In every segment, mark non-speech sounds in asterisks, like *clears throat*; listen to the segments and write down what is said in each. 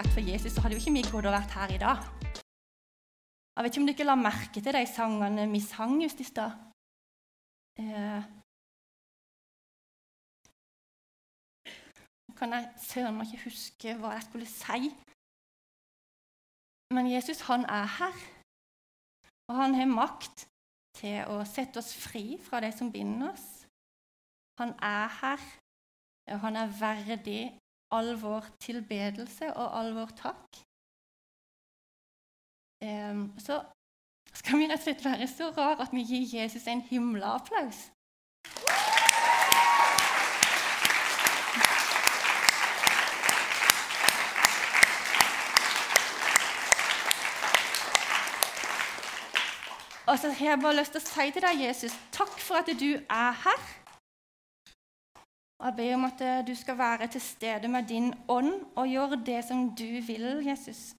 vært for Jesus, så hadde jo ikke vi gått og vært her i dag. Jeg vet ikke om ikke la merke til de sangene vi sang just i stad. Eh, kan jeg søren meg ikke huske hva jeg skulle si. Men Jesus, han er her. Og han har makt til å sette oss fri fra det som binder oss. Han er her, og han er verdig all vår tilbedelse og all vår takk. Så skal vi rett og slett være så rar at vi gir Jesus en himmelapplaus. Og så har jeg bare lyst til å si til deg, Jesus, takk for at du er her. Og Jeg ber om at eh, du skal være til stede med din ånd og gjøre det som du vil, Jesus.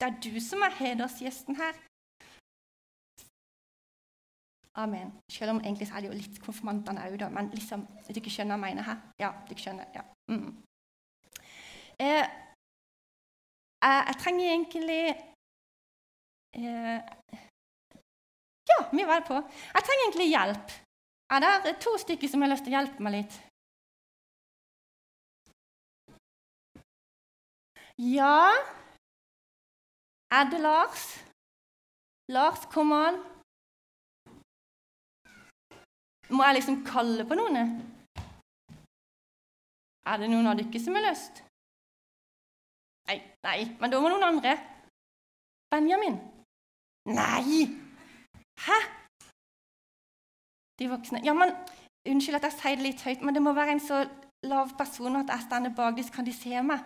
Det er du som er hedersgjesten her. Amen. Selv om egentlig er det jo litt konfirmantene òg, men liksom, ikke skjønner hva jeg mener her? Ja, ikke skjønner. Ja. Mm. Eh, jeg, jeg, trenger egentlig eh, ja, mye var på. Jeg trenger egentlig hjelp. Er det to stykker som har lyst til å hjelpe meg litt? Ja Er det Lars? Lars, kom an. Må jeg liksom kalle på noen? Er det noen av dere som har lyst? Nei, nei, men da må noen andre. Benjamin? Nei! Hæ? De voksne Ja, men Unnskyld at jeg sier det litt høyt, men det må være en så lav person at jeg står bak dem, så kan de se meg.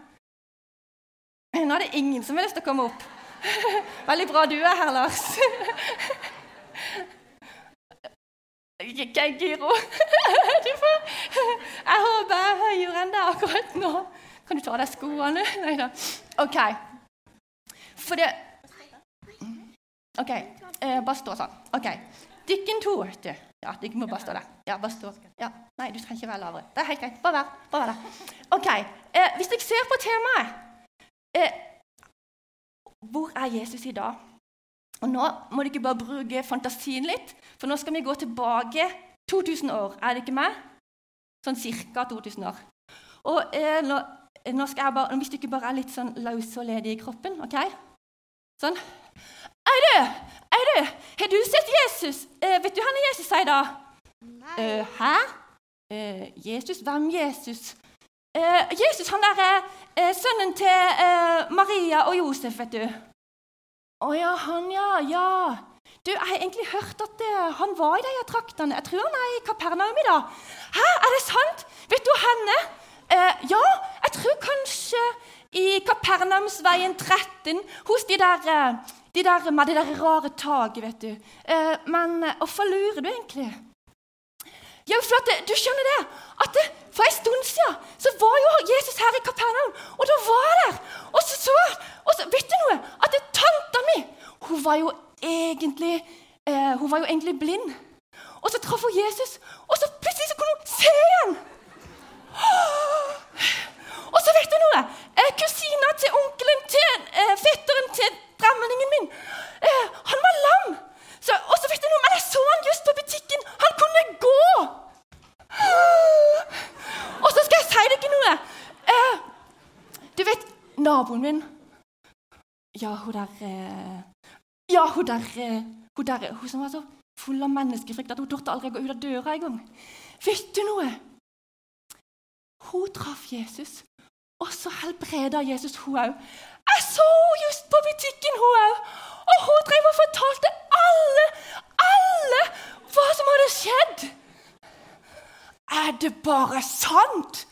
Nå er det ingen som har lyst til å komme opp. *laughs* Veldig bra du er her, Lars. Ikke Giro. *laughs* Jeg håper jeg er høyere enn deg akkurat nå. Kan du ta av deg skoene? *laughs* Nei da. OK. For det OK, eh, bare stå sånn. Ok, Dykken to, vet du. Ja, dere må bare stå der. Ja, bare stå. Ja. Nei, du trenger ikke være lavere. Det er helt greit. Bare vær, bare vær der. Ok, eh, Hvis dere ser på temaet eh, Hvor er Jesus i dag? Og Nå må dere bare bruke fantasien litt, for nå skal vi gå tilbake 2000 år. Er det ikke meg? Sånn ca. 2000 år. Og eh, nå, nå, skal jeg bare, Hvis dere bare er litt sånn løse og ledige i kroppen ok? Sånn. Er du? Er du? har du sett Jesus? Eh, vet du hva Jesus sier da? Nei. Eh, hæ? Eh, Jesus? Hvem Jesus? Eh, Jesus, han er eh, sønnen til eh, Maria og Josef, vet du. Å ja, han, ja. Ja. Du, Jeg har egentlig hørt at han var i de traktene. Jeg tror han er i Kapernaum i dag. Hæ, er det sant? Vet du henne? ja, jeg tror kanskje i Kapernaumsveien 13, hos de der de der, med det der rare taket, vet du. Eh, men eh, hvorfor lurer du egentlig? Jo, for at, du skjønner det, at det, for en stund siden så var jo Jesus her i Kapernaum. Og da var jeg der. Og så så og så, Vet du noe? At det, tanta mi hun var jo egentlig eh, hun var jo egentlig blind. Og så traff hun Jesus, og så plutselig så kunne hun se igjen! Og så vet du noe? Eh, kusina til onkelen til eh, fetteren til drammeningen min eh, Han var lam! Så, og så vet du noe, men jeg så han just på butikken. Han kunne gå! Og så skal jeg si deg noe. Eh, du vet naboen min Ja, hun der eh, Ja, hun der, eh, hun der Hun som var så full av menneskefrykt at hun turte aldri gå ut av døra engang. Vet du noe? Hun traff Jesus, og så helbreda Jesus hun òg. Jeg så henne just på butikken, hun òg. Og hun drev og fortalte alle, alle hva som hadde skjedd. Er det bare sant?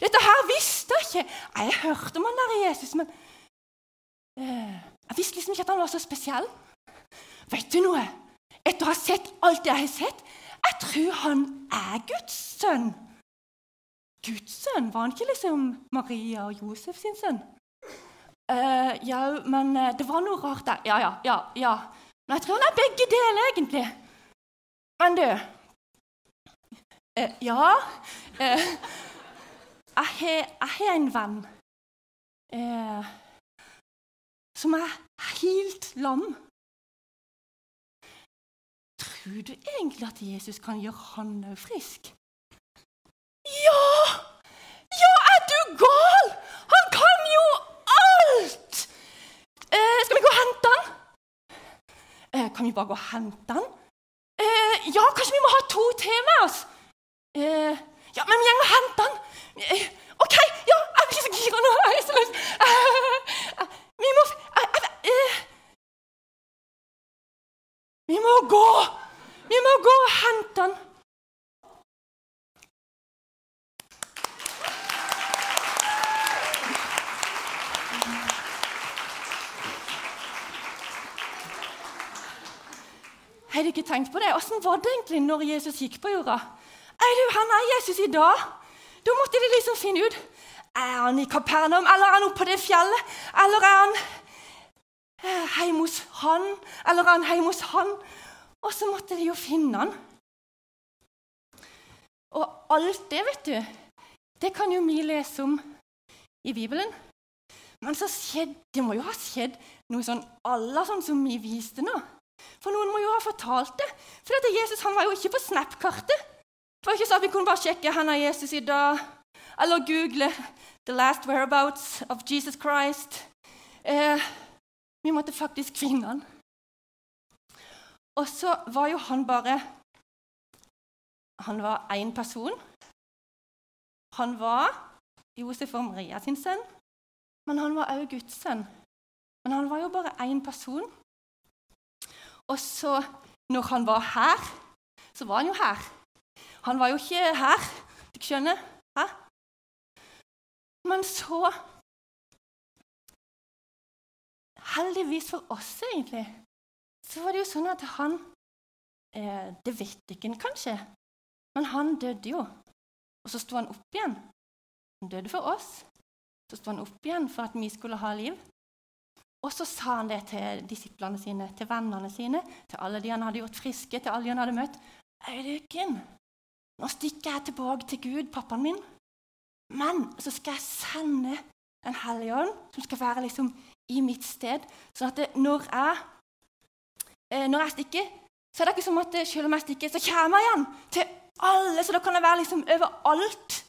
Dette her visste jeg ikke. Jeg hørte om han der Jesus, men uh, jeg visste liksom ikke at han var så spesiell. Vet du noe? Etter å ha sett alt jeg har sett, jeg tror han er Guds sønn. Guds sønn? Var han ikke liksom Maria og Josef sin sønn? Uh, ja, men uh, det var noe rart der. Ja, ja, ja. ja. Men jeg tror han er begge deler, egentlig. Men du eh, Ja Jeg har en venn. som er helt lam. Tror du egentlig at Jesus kan gjøre han òg frisk? Ja! Ja, er du gal? Han kan jo alt! Eh, skal vi gå og hente han? Eh, kan vi bare gå og hente han? Eh, ja, kanskje vi må ha to til med oss? Eh, ja, men vi går og henter han. Eh, OK, ja, jeg blir så gira nå. Jeg er så løs. Eh, vi må eh, Vi må gå! Vi må gå og hente han. Har du ikke tenkt på det? Åssen var det egentlig når Jesus gikk på jorda? Er du, han er Jesus i dag. Da måtte de liksom finne ut Er han i Kapernaum, eller er han oppe på det fjellet? Eller er han eh, hjemme hos han? Eller er han hjemme hos han? Og så måtte de jo finne han. Og alt det, vet du, det kan jo vi lese om i Bibelen. Men så skjedde, det må jo ha skjedd noe sånn alle sånn som vi viste nå. For noen må jo ha fortalt det. For dette Jesus han var jo ikke på Snap-kartet. Det var ikke sånn at vi kunne bare sjekke han er Jesus i dag, eller google 'The last whereabouts of Jesus Christ'. Eh, vi måtte faktisk finne han. Og så var jo han bare Han var én person. Han var Josef og Maria sin sønn, men han var også Guds sønn. Men han var jo bare én person. Og så, når han var her, så var han jo her. Han var jo ikke her, du skjønner? Hæ? Men så Heldigvis for oss, egentlig, så var det jo sånn at han eh, Det vet ikke en kanskje, men han døde jo. Og så sto han opp igjen. Han døde for oss. Så sto han opp igjen for at vi skulle ha liv. Og så sa han det til disiplene sine, til vennene sine, til alle de han hadde gjort friske, til alle de han hadde møtt. Øyvind, nå stikker jeg tilbake til Gud, pappaen min. Men så skal jeg sende en hellig ånd, som skal være liksom i mitt sted. Sånn at det, når, jeg, eh, når jeg stikker, så er det ikke som at selv om jeg stikker, så kommer jeg igjen til alle. Så da kan jeg være liksom overalt.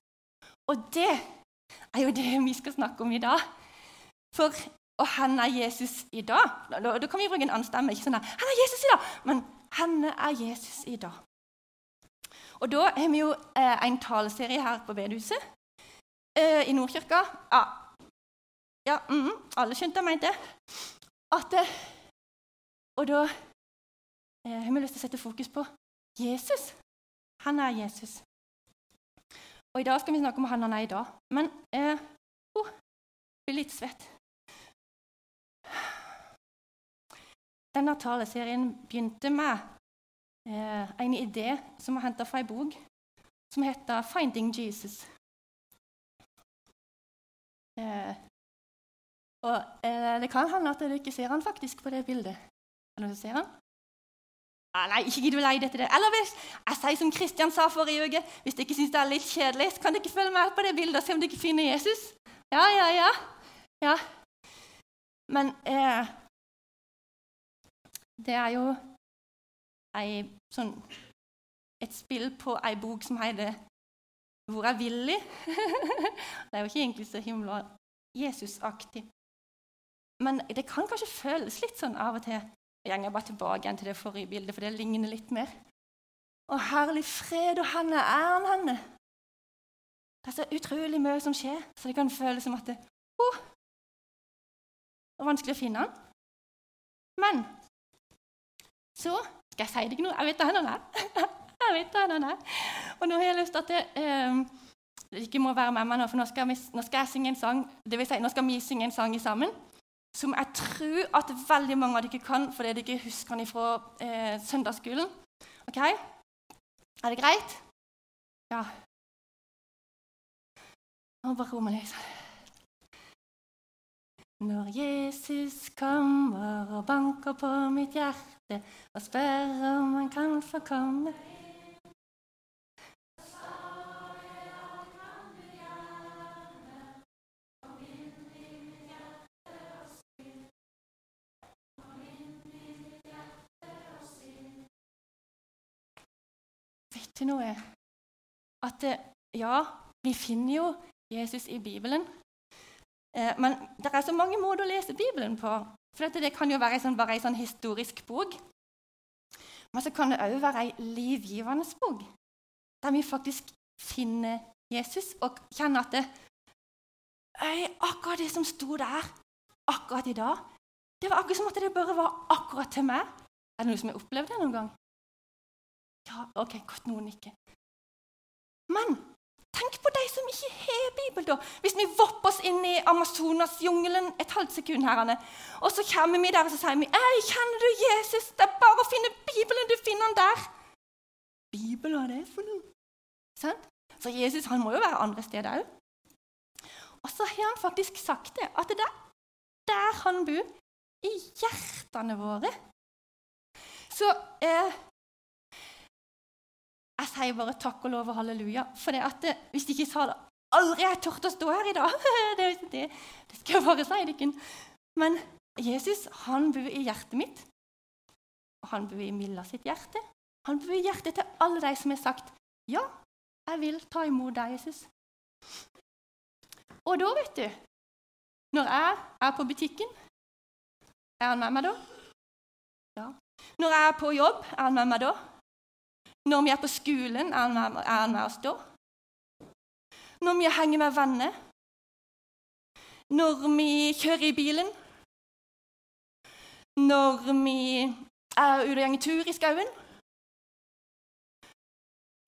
Og det er jo det vi skal snakke om i dag. For og han er Jesus i dag. Da, kan vi bruke en annen stemme. ikke sånn at, Han er Jesus i dag, men henne er Jesus i dag. Og da har vi jo eh, en taleserie her på bedehuset eh, i Nordkirka. Ja, ja mm, alle skjønte jeg mente. At, eh, og da eh, har vi lyst til å sette fokus på Jesus. Han er Jesus. Og i dag skal vi snakke om han han er i dag. Men eh, oh, blir litt svett. Denne taleserien begynte med eh, en idé som var henta fra en bok som heter 'Finding Jesus'. Eh, og eh, Det kan hende at dere ikke ser han faktisk på det bildet. Eller du ser han? Ah, nei, ikke gidd å leie etter det. Eller hvis jeg sier som Kristian sa forrige uke, hvis dere syns det er litt kjedelig, så kan dere følge med på det bildet og se om dere finner Jesus. Ja, ja, ja. ja. Men eh, det er jo ei, sånn, et spill på ei bok som heter 'Hvor er Willy?' *laughs* det er jo ikke egentlig så himla Jesus-aktig. Men det kan kanskje føles litt sånn av og til. Jeg går bare tilbake igjen til det forrige bildet, for det ligner litt mer. Å, herlig fred, og henne er han henne. Det er så utrolig mye som skjer, så det kan føles som at det, oh, det er vanskelig å finne han. Men så skal jeg si deg noe. Jeg vet han er. *laughs* jeg vet han er. Og nå har jeg lyst til at det, eh, ikke må være med meg nå, for nå skal, vi, nå skal, jeg synge en sang. Det vil si, nå skal vi synge en sang sammen som jeg tror at veldig mange av dere kan fordi dere husker den fra eh, søndagsskolen. Ok? Er det greit? Ja. Nå bare ro meg litt. Når Jesus kommer og banker på mitt hjerte og spør om han kan få komme Vet du noe? At eh, ja, vi finner jo Jesus i Bibelen. Eh, men det er så mange måter å lese Bibelen på. For det kan jo være sånn, bare ei sånn historisk bok. Men så kan det òg være ei livgivende bok, der vi faktisk finner Jesus og kjenner at det, Øy, akkurat det som sto der akkurat i dag, det var akkurat som at det bare var akkurat til meg. Er det noen som har opplevd det noen gang? Ja, ok, godt noen ikke. Men tenk på de som ikke har Bibel, da. Hvis vi vopper oss inn i Amazonas-jungelen et halvt sekund, her, og så kommer vi der og så sier vi, Ei, kjenner du Jesus? Det er bare å finne Bibelen. Du finner den der. Bibel, hva er det for noe? Sant? Så Jesus han må jo være andre steder òg. Og så har han faktisk sagt det, at det er der han bor, i hjertene våre. Så eh, jeg sier bare takk og lov og halleluja. For at, eh, hvis de ikke sa det aldri jeg tort å stå her i dag. *laughs* det, det, det, skal jeg bare si dere. Men Jesus han bor i hjertet mitt. Og han bor i Milla sitt hjerte. Han bor i hjertet til alle de som har sagt ja, jeg vil ta imot deg, Jesus. Og da, vet du Når jeg er på butikken, er han med meg da? Ja. Når jeg er på jobb, er han med meg da? Når vi er på skolen, er han med, er han med oss da? Når vi henger med venner? Når vi kjører i bilen? Når vi er ute og går tur i skauen?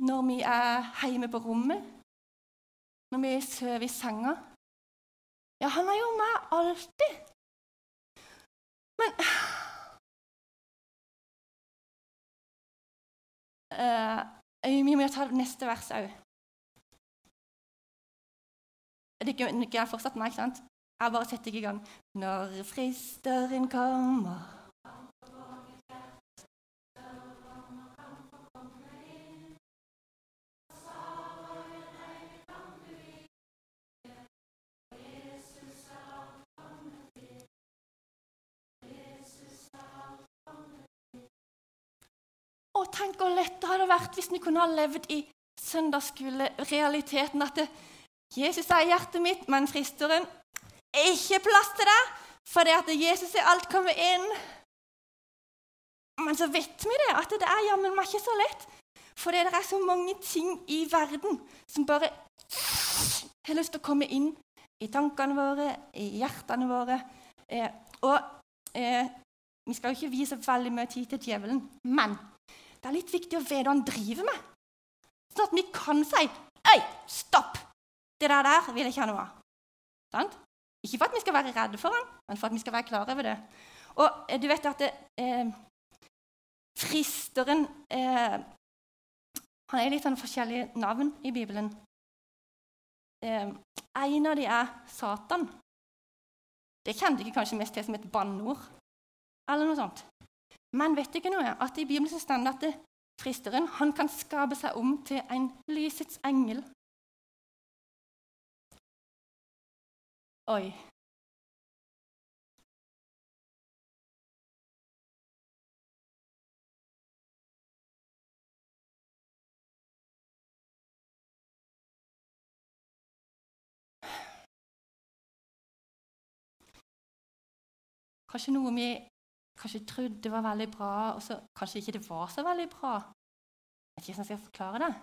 Når vi er hjemme på rommet? Når vi sover i senga? Ja, han er jo med alltid. Men uh, Vi må ta neste vers òg. Det kan jeg fortsatt meg, ikke sant? Jeg bare setter ikke i gang. Når fristeren kommer Hvor lett det hadde vært hvis vi kunne ha levd i søndagsskolerealiteten. At det, Jesus er i hjertet mitt, men fristeren er ikke plass til det, fordi at Jesus er alt kommet inn. Men så vet vi det, at det er jammen meg ikke så lett. For det er så mange ting i verden som bare har lyst til å komme inn i tankene våre, i hjertene våre. Eh, og eh, vi skal jo ikke vise veldig mye tid til djevelen, men det er litt viktig å vite hva han driver med, sånn at vi kan si Øy, stopp! Det der der vil jeg ikke ha noe av. Sant? Ikke for at vi skal være redde for ham, men for at vi skal være klar over det. Og eh, du vet at det, eh, fristeren eh, Han er litt sånn forskjellige navn i Bibelen. Eh, en av de er Satan. Det kjente du kanskje mest til som et banneord. Eller noe sånt. Men vet ikke noe? At i Bibelen står det at fristeren han kan skape seg om til en lysets engel. Oi. Kanskje noe vi kanskje trodde det var veldig bra, og så kanskje ikke det var så veldig bra. Jeg vet ikke hvordan jeg skal forklare det.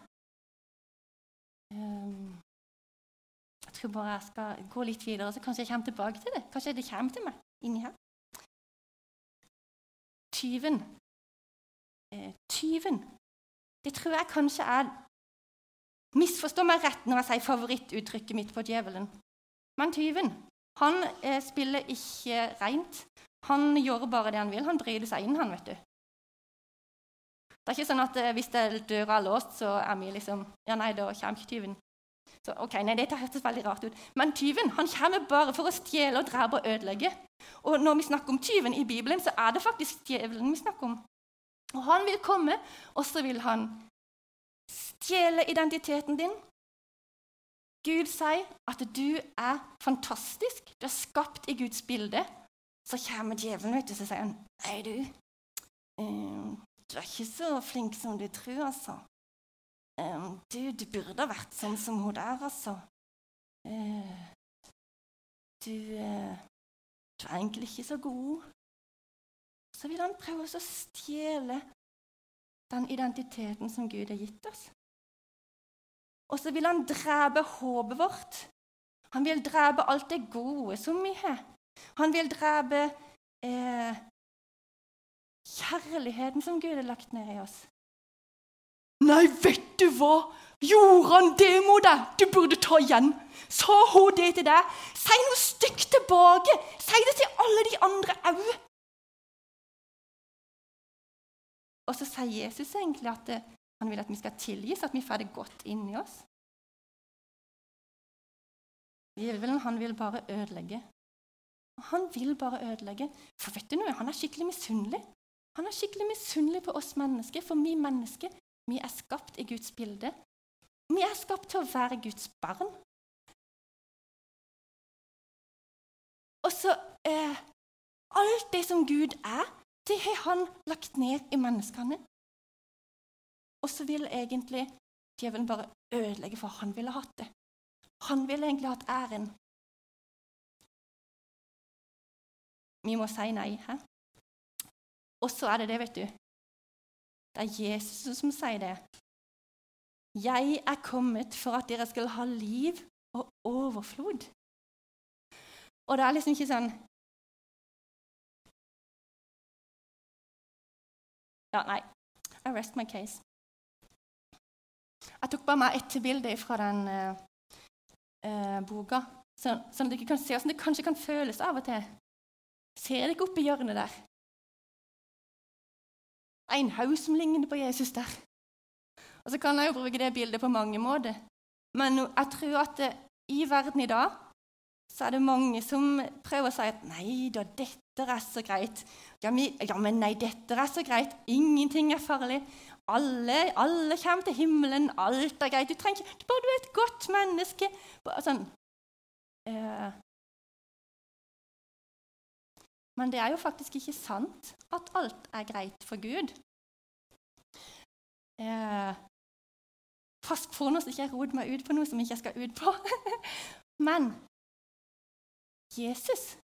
Um, jeg tror bare jeg skal gå litt videre, så kanskje jeg kommer tilbake til det. Kanskje det kommer til meg inni her. Tyven. Eh, tyven. Det tror jeg kanskje er Misforstå meg rett når jeg sier favorittuttrykket mitt på djevelen. Men tyven han eh, spiller ikke rent. Han gjør bare det han vil. Han bryter seg inn, han, vet du. Det er ikke sånn at eh, hvis døra er låst, så er vi liksom Ja, nei, da kommer ikke tyven. Så, ok, nei, Det hørtes veldig rart ut. Men tyven han kommer bare for å stjele, og drepe og ødelegge. Og når vi snakker om tyven i Bibelen, så er det faktisk djevelen vi snakker om. Og Han vil komme, og så vil han stjele identiteten din. Gud sier at du er fantastisk, du er skapt i Guds bilde. Så kommer djevelen ut og så sier han, 'Nei, du, uh, du er ikke så flink som du tror, altså.' eh, du, du burde vært sånn som hun der, altså. Eh, du, eh, du er egentlig ikke så god. Så vil han prøve å stjele den identiteten som Gud har gitt oss. Og så vil han drepe håpet vårt. Han vil drepe alt det gode som vi har. Han vil drepe eh, kjærligheten som Gud har lagt ned i oss. Nei, vet du hva? Gjorde han det mot deg? Du burde ta igjen. Sa hun det til deg? Si noe stygt tilbake. Si det til alle de andre òg. Og så sier Jesus egentlig at det, han vil at vi skal tilgis, at vi får det godt inni oss. Djevelen, han vil bare ødelegge. Han vil bare ødelegge. For vet du noe, han er skikkelig misunnelig. Han er skikkelig misunnelig på oss mennesker, for vi mennesker vi er skapt i Guds bilde. Vi er skapt til å være Guds barn. Og så eh, Alt det som Gud er, det har han lagt ned i menneskene. Og så vil egentlig djevelen bare ødelegge, for han ville hatt det. Han ville egentlig hatt æren. Vi må si nei. Hæ? Og så er det det, vet du. Det er Jesus som sier det. Jeg er kommet for at dere skal ha liv og overflod. Og det er liksom ikke sånn Ja, nei. I rest my case. Jeg tok bare med ett bilde fra den uh, uh, boka, sånn, sånn, at dere kan se hvordan det kanskje kan føles av og til. Ser dere oppi hjørnet der? En haug som ligner på Jesus der. Og så kan jeg jo bruke det bildet på mange måter. Men jeg tror at det, i verden i dag så er det mange som prøver å si at nei da, dette er så greit. Ja, men, nei, dette er så greit. Ingenting er farlig. Alle, alle kommer til himmelen. Alt er greit. Du trenger ikke Bare du er et godt menneske. Sånn. Eh. Men det er jo faktisk ikke sant at alt er greit for Gud. Eh. Pass på nå så ikke jeg roter meg ut på noe som jeg ikke skal ut på. *laughs* Men Jesus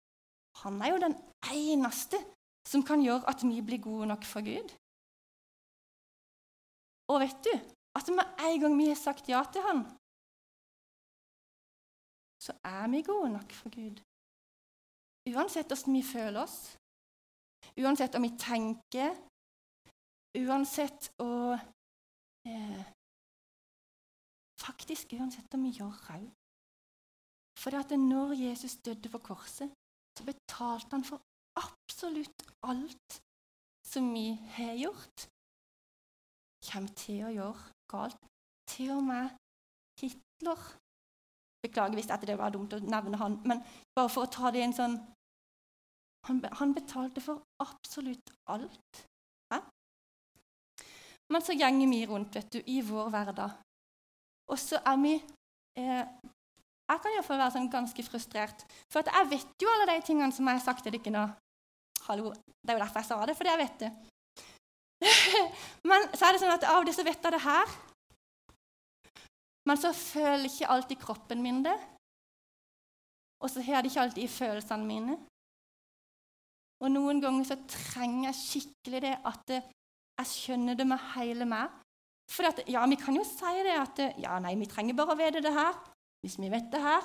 han er jo den eneste som kan gjøre at vi blir gode nok for Gud. Og vet du at med en gang vi har sagt ja til han, så er vi gode nok for Gud. Uansett hvordan vi føler oss, uansett om vi tenker, uansett å eh, Faktisk uansett om vi gjør rau. For at når Jesus døde på korset, så betalte han for absolutt alt som vi har gjort, kommer til å gjøre galt. Til og med Hitler. Beklager hvis det var dumt å nevne han, men bare for å ta det i en sånn Han, han betalte for absolutt alt. Hæ? Men så gjenger vi rundt vet du, i vår hverdag og så er vi eh, Jeg kan iallfall være sånn ganske frustrert. For jeg vet jo alle de tingene som jeg har sagt til dere nå. Hallo, Det er jo derfor jeg sa det, fordi jeg vet det. *laughs* Men så er det sånn at av det som vet jeg det her. Men så føler ikke alltid kroppen min det. Og så har det ikke alltid i følelsene mine. Og noen ganger så trenger jeg skikkelig det at jeg skjønner det med hele meg. For ja, vi kan jo si det at ja, nei, vi trenger bare å vite det her. Hvis vi vet det her,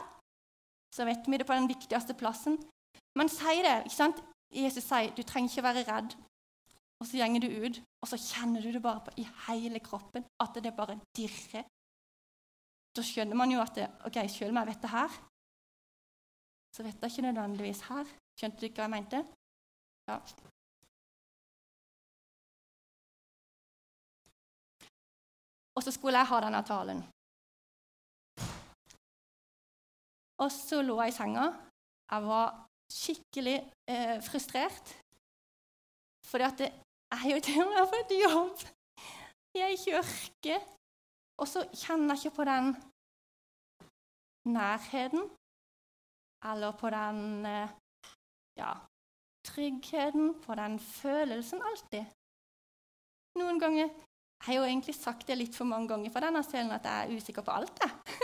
så vet vi det på den viktigste plassen. Men si det. ikke sant? Jesus sier du trenger ikke være redd. Og så gjenger du ut, og så kjenner du det bare på, i hele kroppen at det bare dirrer. Da skjønner man jo at det, ok, selv om jeg vet det her, så vet jeg ikke nødvendigvis her. Skjønte du ikke hva jeg mente? Ja. Og så skulle jeg ha denne talen. Og så lå jeg i senga. Jeg var skikkelig eh, frustrert. Fordi at jeg jo til og med har fått jobb i ei kirke. Og så kjenner jeg ikke på den nærheten eller på den eh, ja, tryggheten, på den følelsen alltid. Noen ganger Jeg har jo egentlig sagt det litt for mange ganger fra denne scenen at jeg er usikker på alt. Jeg. *laughs*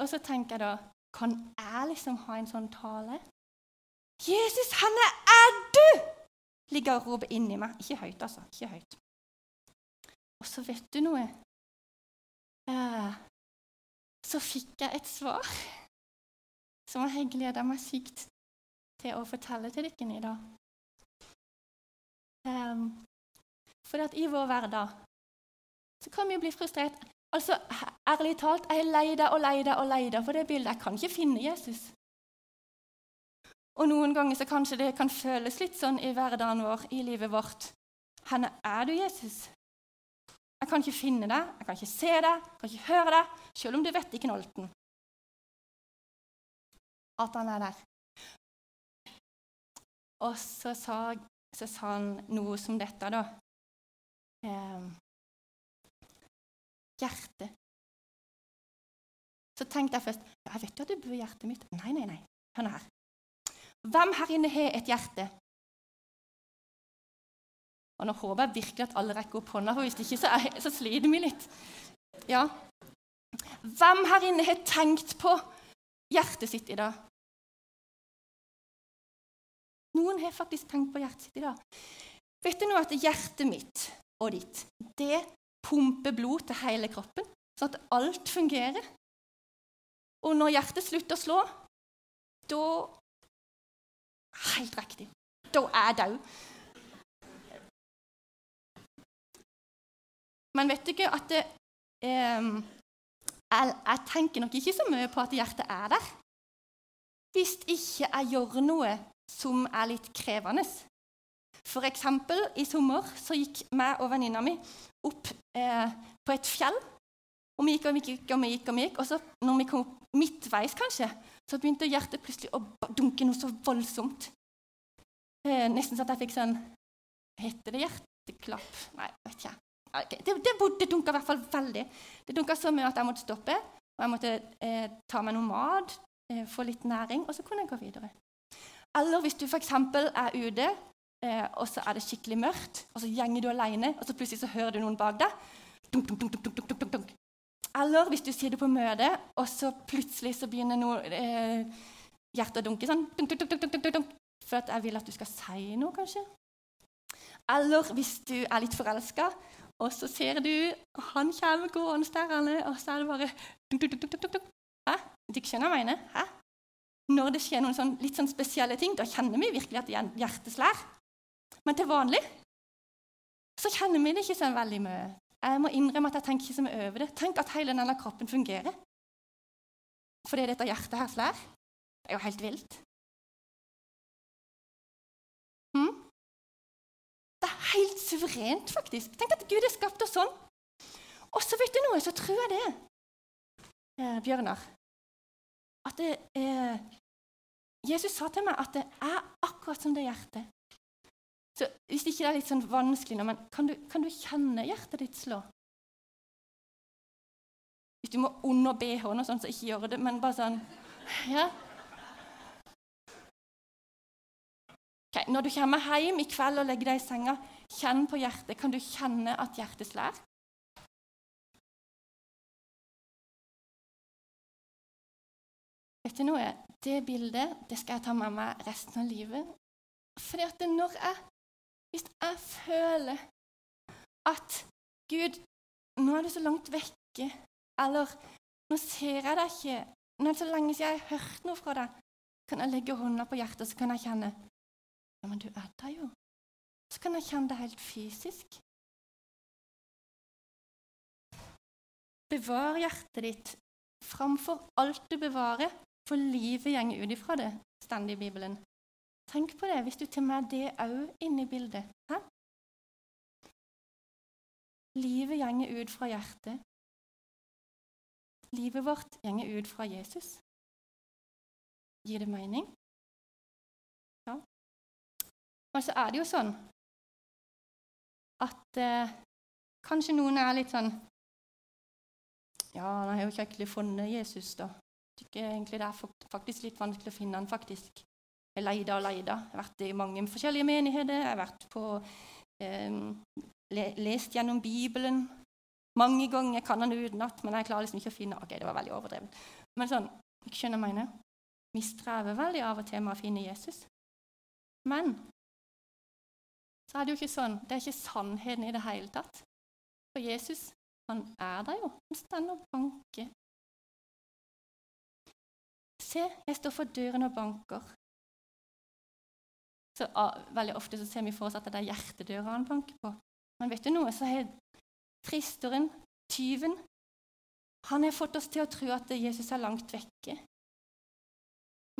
og så tenker jeg da Kan jeg liksom ha en sånn tale? Jesus, han er du! Ligger og roper inni meg. Ikke høyt, altså. Ikke høyt. Og så vet du noe. Eh, så fikk jeg et svar som jeg gleder meg sykt til å fortelle til dere i dag. Um, for at i vår hverdag så kan vi bli frustrert. Altså, Ærlig talt, jeg leter og leter og leter for det bildet. Jeg kan ikke finne Jesus. Og Noen ganger så kanskje det kan føles litt sånn i hverdagen vår, i livet vårt. Hvor er du, Jesus? Jeg kan ikke finne deg, jeg kan ikke se deg, jeg kan ikke høre deg, selv om du vet ikke knolten at han er der. Og så sa, så sa han noe som dette, da. Eh, hjerte. Så tenkte jeg først jeg vet jo at det bor hjertet mitt. Nei, nei, nei. Hør her. Hvem her inne har et hjerte? Og Nå håper jeg virkelig at alle rekker opp hånda, for hvis ikke så, er, så sliter vi litt. Ja. Hvem her inne har tenkt på hjertet sitt i dag? Noen har faktisk tenkt på hjertet sitt i dag. Vet du nå at hjertet mitt og ditt det pumper blod til hele kroppen, sånn at alt fungerer? Og når hjertet slutter å slå, da Helt riktig. Da er jeg død. Men vet du ikke at det, eh, jeg, jeg tenker nok ikke så mye på at hjertet er der. Hvis ikke jeg gjør noe som er litt krevende. For eksempel, i sommer så gikk meg og venninna mi opp eh, på et fjell. Og vi gikk og vi gikk og vi gikk, og vi gikk, og så når vi kom opp midtveis, kanskje, så begynte hjertet plutselig å dunke noe så voldsomt. Eh, nesten så at jeg fikk sånn Heter det hjerteklapp? Nei, vet ikke. Okay. Det, det, det dunka i hvert fall veldig. Det dunka så mye at jeg måtte stoppe. Og jeg måtte eh, ta meg noe mat, eh, få litt næring, og så kunne jeg gå videre. Eller hvis du f.eks. er ute, eh, og så er det skikkelig mørkt, og så gjenger du alene, og så plutselig så hører du noen bak deg. Dunk, dunk, dunk, Eller hvis du sitter på møte, og så plutselig så begynner noe, eh, hjertet å dunke sånn For at jeg vil at du skal si noe, kanskje. Eller hvis du er litt forelska, og så ser du han kommer gående og så er det bare dunk, dunk, dunk, dunk, dunk. Hæ? Du skjønner hva jeg mener? Hæ? Når det skjer noen sånn, litt sånn spesielle ting, da kjenner vi virkelig at hjertet slår. Men til vanlig så kjenner vi det ikke så veldig mye. Jeg må innrømme at jeg tenker ikke så mye over det. Tenk at hele denne kroppen fungerer fordi dette hjertet her slår. Det er jo helt vilt. Hm? Det er helt suverent, faktisk. Tenk at Gud har skapt oss sånn. Og så vet du noe, så tror jeg det, eh, Bjørnar, at det, eh, Jesus sa til meg at det er akkurat som det hjertet. Så Hvis ikke det er litt sånn vanskelig, nå, men kan du, kan du kjenne hjertet ditt slå? Hvis du må under BH-en, sånn, så ikke gjør det, men bare sånn ja. Okay, når du kommer hjem i kveld og legger deg i senga, kjenn på hjertet. Kan du kjenne at hjertet slår? Du noe? Det bildet det skal jeg ta med meg resten av livet. Fordi at når jeg Hvis jeg føler at Gud, nå er du så langt vekke, eller nå ser jeg deg ikke Nå er det så lenge siden jeg har hørt noe fra deg, kan jeg legge hånda på hjertet så kan jeg kjenne Ja, men du er der jo. Så kan jeg kjenne det helt fysisk. Bevar hjertet ditt framfor alt du bevarer, for livet gjenger ut ifra det, stendig i Bibelen. Tenk på det hvis du tar med det òg inn i bildet. Hæ? Livet gjenger ut fra hjertet. Livet vårt gjenger ut fra Jesus. Gir det mening? Ja. Men så er det jo sånn at eh, kanskje noen er litt sånn Ja, han har jo ikke egentlig funnet Jesus, da tykker egentlig det er faktisk litt vanskelig å finne han faktisk. Jeg leida og leida. Jeg har vært i mange forskjellige menigheter. Jeg har vært på eh, le, lest gjennom Bibelen mange ganger, Jeg kan han utenat, men jeg klarer liksom ikke å finne Ok, det var veldig overdrevet. Men sånn, jeg skjønner jeg mener. Vi strever veldig av og til med å finne Jesus. Men så er det jo ikke sånn. Det er ikke sannheten i det hele tatt. For Jesus, han er der jo. Han står og banker. Se, jeg står for døren og banker. Så ah, Veldig ofte så ser vi for oss at det er hjertedøra han banker på. Men vet du noe, så har fristeren, tyven, han har fått oss til å tro at Jesus er langt vekke.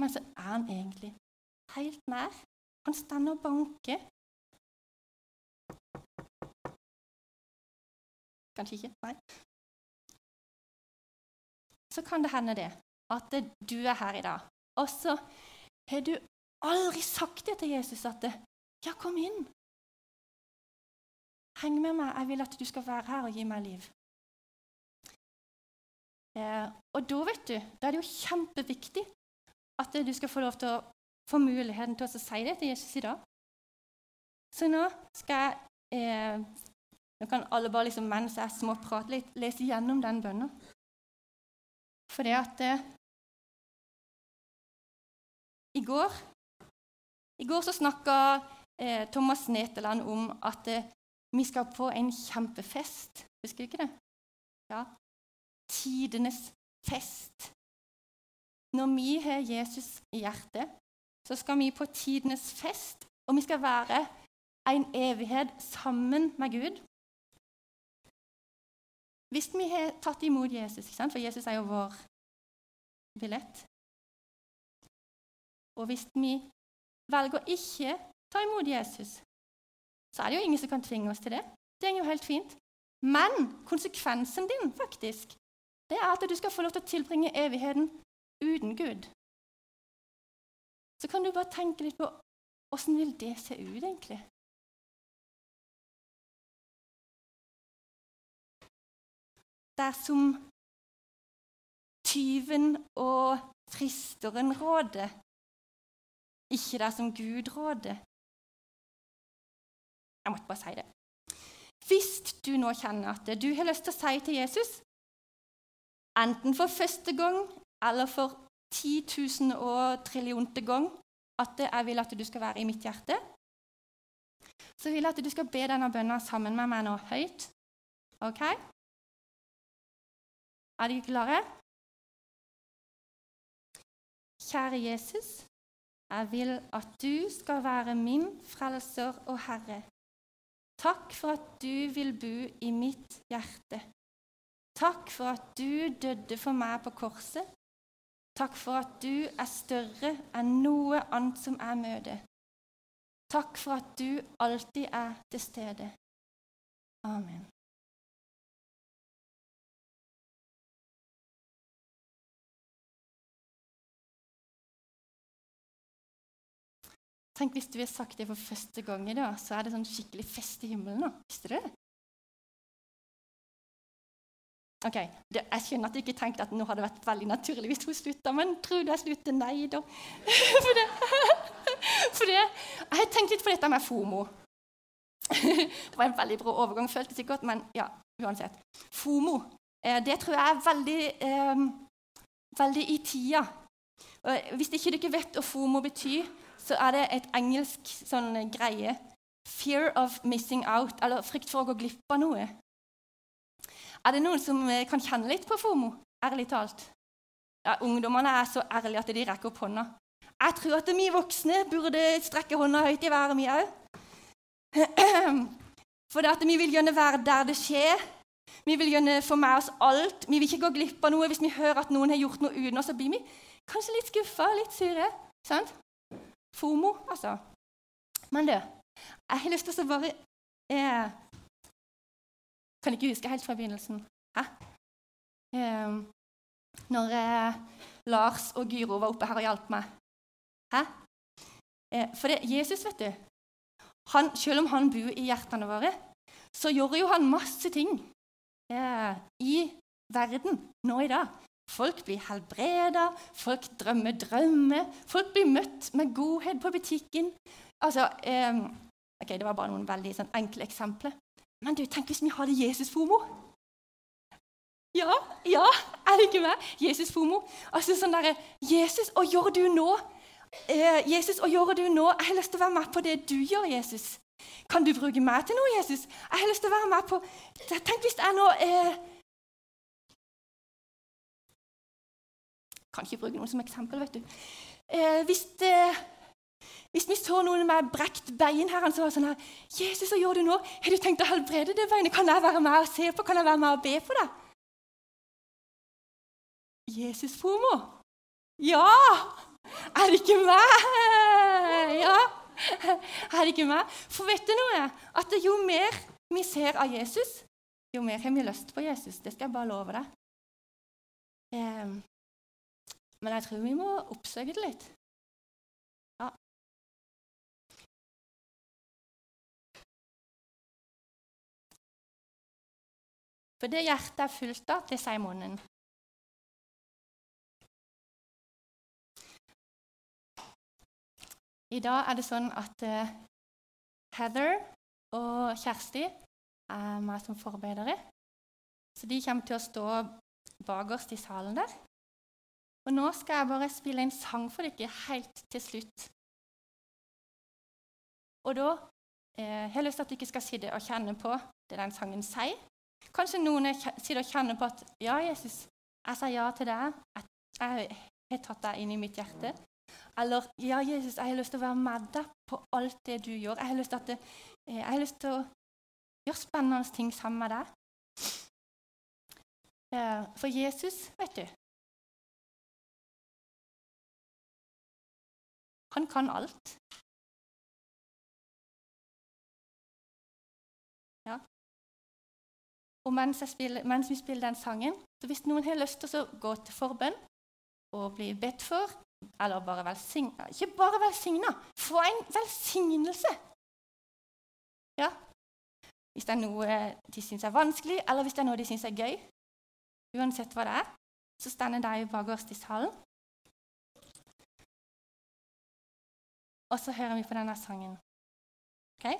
Men så er han egentlig helt nær. Han står og banker. Kanskje ikke? Nei. Så kan det hende det at du er her i dag, og så har du aldri sagt det til Jesus at 'Ja, kom inn. Heng med meg. Jeg vil at du skal være her og gi meg liv.' Eh, og da vet du, da er det jo kjempeviktig at du skal få lov til å få muligheten til å si det til Jesus i dag. Så nå skal jeg eh, Nå kan alle bare liksom, mens jeg småprater litt, lese gjennom den bønnen. For det at eh, i går i går så snakka eh, Thomas Neteland om at eh, vi skal på en kjempefest. Husker du ikke det? Ja. Tidenes fest. Når vi har Jesus i hjertet, så skal vi på tidenes fest, og vi skal være en evighet sammen med Gud. Hvis vi har tatt imot Jesus, for Jesus er jo vår billett Og hvis vi velger å ikke ta imot Jesus, så er det jo ingen som kan tvinge oss til det. Det er jo helt fint. Men konsekvensen din faktisk, det er at du skal få lov til å tilbringe evigheten uten Gud. Så kan du bare tenke litt på åssen vil det se ut, egentlig? Dersom tyven og fristeren råder, ikke dersom Gud råder. Jeg måtte bare si det. Hvis du nå kjenner at du har lyst til å si til Jesus, enten for første gang eller for 10 000 og trillionte gang at jeg vil at du skal være i mitt hjerte, så vil jeg at du skal be denne bønna sammen med meg nå høyt. OK? Er dere klare? Kjære Jesus, jeg vil at du skal være min frelser og herre. Takk for at du vil bo i mitt hjerte. Takk for at du døde for meg på korset Takk for at du er større enn noe annet som jeg møter. Takk for at du alltid er til stede. Amen. Tenk hvis du har sagt det for første gang i dag, så er det sånn skikkelig fest i himmelen da. Visste du det? Ok, det, Jeg skjønner at du ikke tenkte at nå hadde det vært veldig naturlig hvis hun slutta, men tror du jeg slutter? Nei da. *laughs* For det, *laughs* for det Jeg har tenkt litt på dette med FOMO. *laughs* Det var en veldig brå overgang, føltes ikke godt, men ja, uansett. FOMO, eh, det tror jeg er veldig, eh, veldig i tida. Hvis ikke ikke vet hva FOMO betyr, så er det et engelsk sånn greie. Fear of missing out, eller frykt for å gå glipp av noe. Er det noen som eh, kan kjenne litt på FOMO? Ærlig talt. Ja, ungdommene er så ærlige at de rekker opp hånda. Jeg tror at vi voksne burde strekke hånda høyt i været, vi òg. *clears throat* For det at vi vil gjerne være der det skjer. Vi vil gjerne få med oss alt. Vi vil ikke gå glipp av noe hvis vi hører at noen har gjort noe uten oss. Så blir vi kanskje litt skuffa, litt sure. Sant? FOMO, altså. Men du, jeg har lyst til å bare eh, kan ikke huske helt fra begynnelsen. Hæ? Eh, når eh, Lars og Gyro var oppe her og hjalp meg. Hæ? Eh, for det, Jesus, vet du han, Selv om han bor i hjertene våre, så gjør jo han masse ting eh, i verden nå i dag. Folk blir helbreda, folk drømmer drømmer, folk blir møtt med godhet på butikken. Altså, eh, Ok, Det var bare noen veldig sånn, enkle eksempler. Men du, tenk hvis vi hadde Jesus-fomo? Ja, ja, er det ikke meg? Jesus-fomo. Altså sånn derre Jesus, hva gjør du nå? Eh, Jesus, hva gjør du nå? Jeg har lyst til å være med på det du gjør, Jesus. Kan du bruke meg til noe, Jesus? Jeg har lyst til å være med på Tenk hvis jeg nå eh... Kan ikke bruke noen som eksempel, vet du. Eh, hvis, eh, hvis vi så noen med brekt bein her, så var det sånn her 'Jesus, hva gjør du nå? Har du tenkt å helbrede det beinet? Kan jeg være med og se på? Kan jeg være med og be for deg?' Jesus-fomo. Ja! Er det ikke meg? Ja, er det ikke meg? For vet du noe? At jo mer vi ser av Jesus, jo mer har vi lyst på Jesus. Det skal jeg bare love deg. Men jeg tror vi må oppsøke det litt. Ja. For det hjertet er fullt av, det sier munnen. I dag er det sånn at uh, Heather og Kjersti er meg som forarbeidere. Så de kommer til å stå bakerst i salen der. Og nå skal jeg bare spille en sang for dere helt til slutt. Og da eh, har jeg lyst til at dere skal sitte og kjenne på det den sangen sier. Kanskje noen sitter og kjenner på at ja, Jesus, jeg sier ja til deg. Jeg har tatt deg inn i mitt hjerte. Eller ja, Jesus, jeg har lyst til å være med deg på alt det du gjør. Jeg har lyst til, det, eh, jeg har lyst til å gjøre spennende ting sammen med deg. Eh, for Jesus, vet du Han kan alt. Ja. Og mens, spiller, mens, vi spiller den sangen, så hvis noen har lyst til å gå til forbønn og bli bedt for, eller bare velsigna Ikke bare velsigna, få en velsignelse! Ja. Hvis det er noe de syns er vanskelig, eller hvis det er noe de syns er gøy. Uansett hva det er, så står de bakerst i salen. Og så hører vi på denne sangen. Okay?